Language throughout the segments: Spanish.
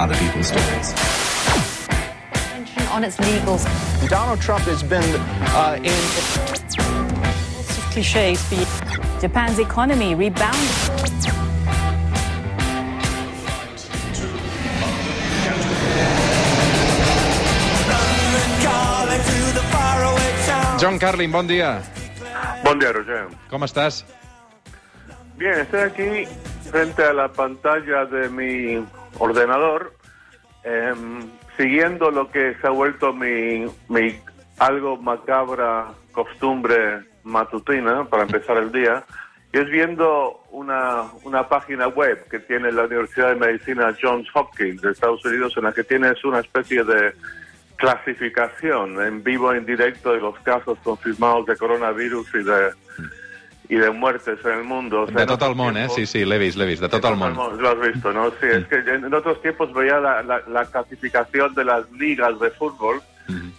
other people's stories. On its legals. Donald Trump has been uh, in. Lots of cliches. Japan's economy rebounded. John Carlin, bon dia. Buen día, Roger. Com estàs? Bien, estoy aquí frente a la pantalla de mi ordenador, em, siguiendo lo que se ha vuelto mi, mi algo macabra costumbre matutina para empezar el día, y es viendo una, una página web que tiene la Universidad de Medicina Johns Hopkins de Estados Unidos, en la que tienes una especie de clasificación en vivo, en directo de los casos confirmados de coronavirus y de y de muertes en el mundo. O sea, De tot el eh? Sí, sí, l'he vist, l'he vist, de tot el món. Lo has visto, ¿no? Sí, es que en otros tiempos veía la, la- la clasificación de las ligas de fútbol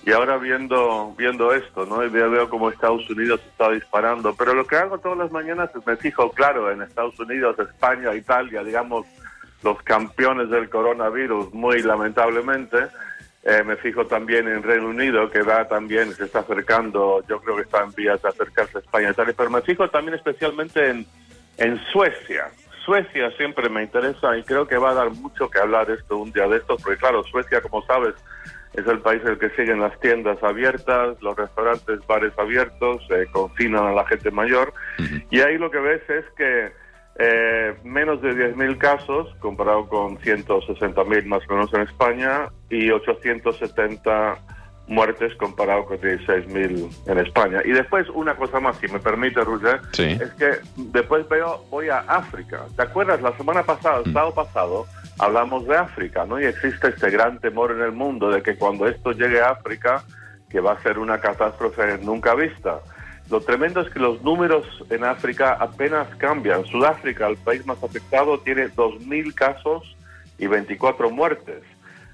y ahora viendo viendo esto, ¿no? Y veo, veo cómo Estados Unidos está disparando. Pero lo que hago todas las mañanas es me fijo, claro, en Estados Unidos, España, Italia, digamos, los campeones del coronavirus, muy lamentablemente. Eh, me fijo también en Reino Unido, que va también, se está acercando, yo creo que está en vías de acercarse a España y tal. Pero me fijo también especialmente en, en Suecia. Suecia siempre me interesa y creo que va a dar mucho que hablar esto un día de estos, porque claro, Suecia, como sabes, es el país en el que siguen las tiendas abiertas, los restaurantes, bares abiertos, eh, confinan a la gente mayor. Y ahí lo que ves es que eh, menos de 10.000 casos, comparado con 160.000 más o menos en España, y 870 muertes comparado con 16.000 en España. Y después una cosa más, si me permite, Roger, Sí. es que después veo, voy a África. ¿Te acuerdas? La semana pasada, el sábado pasado, hablamos de África, ¿no? Y existe este gran temor en el mundo de que cuando esto llegue a África, que va a ser una catástrofe nunca vista. Lo tremendo es que los números en África apenas cambian. Sudáfrica, el país más afectado, tiene 2.000 casos y 24 muertes.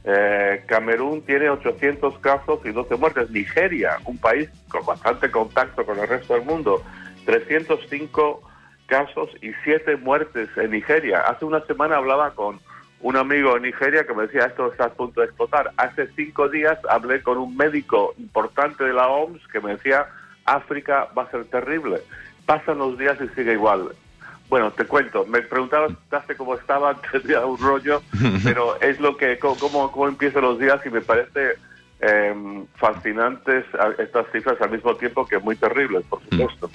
Eh, Camerún tiene 800 casos y 12 muertes. Nigeria, un país con bastante contacto con el resto del mundo, 305 casos y 7 muertes en Nigeria. Hace una semana hablaba con un amigo en Nigeria que me decía esto está a punto de explotar. Hace cinco días hablé con un médico importante de la OMS que me decía África va a ser terrible. Pasan los días y sigue igual. Bueno, te cuento, me preguntabas hace cómo estaba, tenía un rollo, pero es lo que, cómo, cómo empiezan los días y me parece eh, fascinantes estas cifras al mismo tiempo que muy terribles, por supuesto.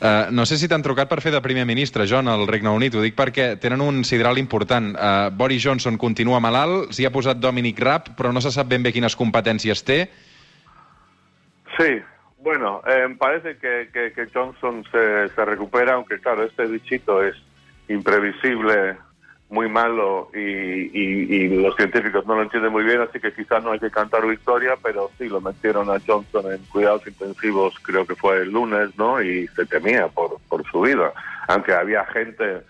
Uh, no sé si t'han trucat per fer de primer ministre, John, al Regne Unit. Ho dic perquè tenen un sidral important. Uh, Boris Johnson continua malalt, s'hi ha posat Dominic Raab, però no se sap ben bé quines competències té. Sí, bueno, eh, parece que, que- que Johnson se, se recupera, aunque claro, este bichito es imprevisible, muy malo y, y- y los científicos no lo entienden muy bien, así que quizás no hay que cantar victoria, pero sí, lo metieron a Johnson en cuidados intensivos, creo que fue el lunes, ¿no? Y se temía por, por su vida, aunque había gente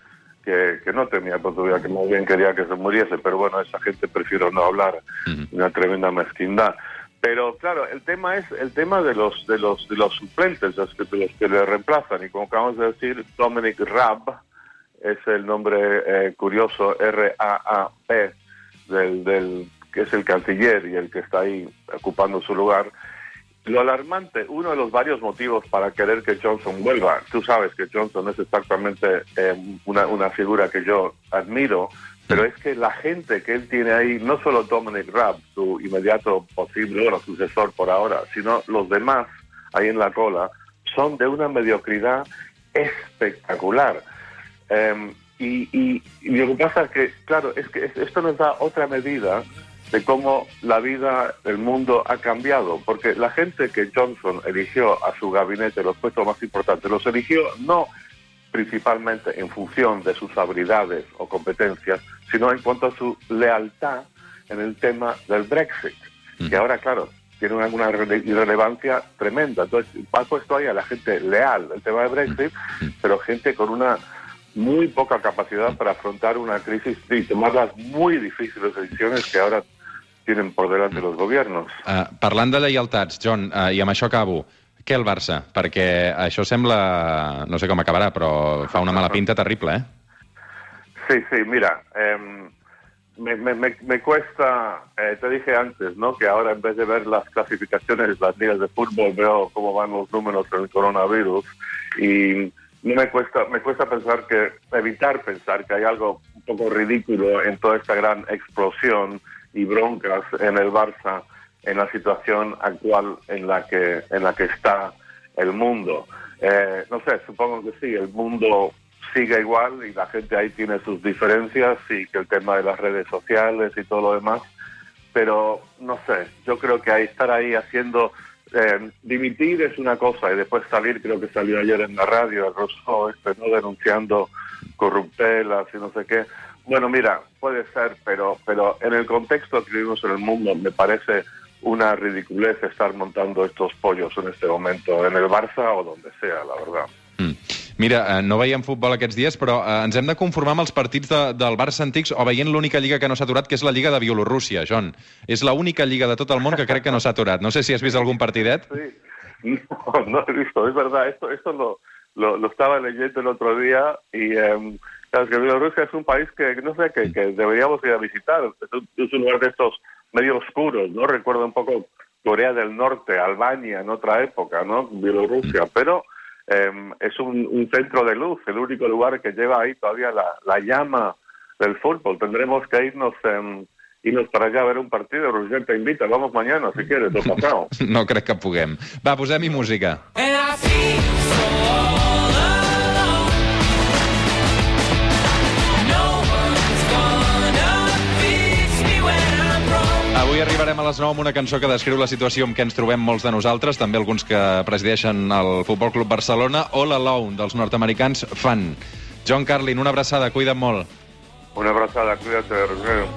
que, que no temía por su vida, que más bien quería que se muriese, pero bueno, esa gente prefiero no hablar, una tremenda mezquindad. Pero claro, el tema es el tema de los de los de los suplentes, los que, los que le reemplazan y como acabamos de decir, Dominic Raab es el nombre eh, curioso R A A P del, del que es el canciller y el que está ahí ocupando su lugar. Lo alarmante, uno de los varios motivos para querer que Johnson vuelva, tú sabes que Johnson es exactamente eh, una, una figura que yo admiro, pero es que la gente que él tiene ahí, no solo Dominic Raab, su inmediato posible bueno, sucesor por ahora, sino los demás ahí en la cola, son de una mediocridad espectacular. Eh, y, y- y lo que pasa es que, claro, es que es- esto nos da otra medida de cómo la vida del mundo ha cambiado, porque la gente que Johnson eligió a su gabinete, los puestos más importantes, los eligió no principalmente en función de sus habilidades o competencias, sino en cuanto a su lealtad en el tema del Brexit, que ahora, claro, tiene una, una rele- irrelevancia tremenda. Entonces, ha puesto ahí a la gente leal el tema del Brexit, pero gente con una muy poca capacidad para afrontar una crisis y tomar las muy difíciles decisiones que ahora tienen por delante los gobiernos. Uh, parlant de lleialtats, John, uh, i amb això acabo, què el Barça? Perquè això sembla... No sé com acabarà, però fa una mala pinta terrible, eh? Sí, sí, mira, em, me, me, me, cuesta, eh, te dije antes, ¿no? Que ahora en vez de ver las clasificaciones las ligas de fútbol, veo cómo van los números del coronavirus y no me cuesta, me cuesta pensar que, evitar pensar que hay algo un poco ridículo en toda esta gran explosión y broncas en el Barça en la situación actual en la que, en la que está el mundo. Eh, no sé, supongo que sí, el mundo sigue igual y la gente ahí tiene sus diferencias y que el tema de las redes sociales y todo lo demás, pero no sé, yo creo que ahí estar ahí haciendo eh, dimitir es una cosa y después salir, creo que salió ayer en la radio, el Rousseau, este, ¿no? denunciando corruptelas y no sé qué. Bueno, mira, puede ser, pero, pero en el contexto que vivimos en el mundo me parece una ridiculez estar montando estos pollos en este momento en el Barça o donde sea, la verdad. Mm. Mira, eh, no veiem futbol aquests dies, però eh, ens hem de conformar amb els partits de, del Barça antics o veient l'única lliga que no s'ha aturat, que és la Lliga de Bielorússia, John. És l'única lliga de tot el món que crec que no s'ha aturat. No sé si has vist algun partidet. Sí. No, no he visto, es verdad. Esto, esto lo, lo, lo estaba leyendo el otro día y eh, claro, que Bielorrusia es un país que no sé, que, que deberíamos ir a visitar. Es un, es un lugar de estos medio oscuros, ¿no? Recuerdo un poco Corea del Norte, Albania en otra época, ¿no? Bielorrusia, pero eh, es un, un, centro de luz, el único lugar que lleva ahí todavía la, la llama del fútbol. Tendremos que irnos, eh, irnos para allá a ver un partido. Roger te invita, vamos mañana si quieres, o pasado. no crec que puguem. Va, posem-hi música. Avui arribarem a les 9 amb una cançó que descriu la situació en què ens trobem molts de nosaltres, també alguns que presideixen el Futbol Club Barcelona, All Alone, dels nord-americans, fan. John Carlin, una abraçada, cuida't molt. Una abraçada, cuida't, Roger.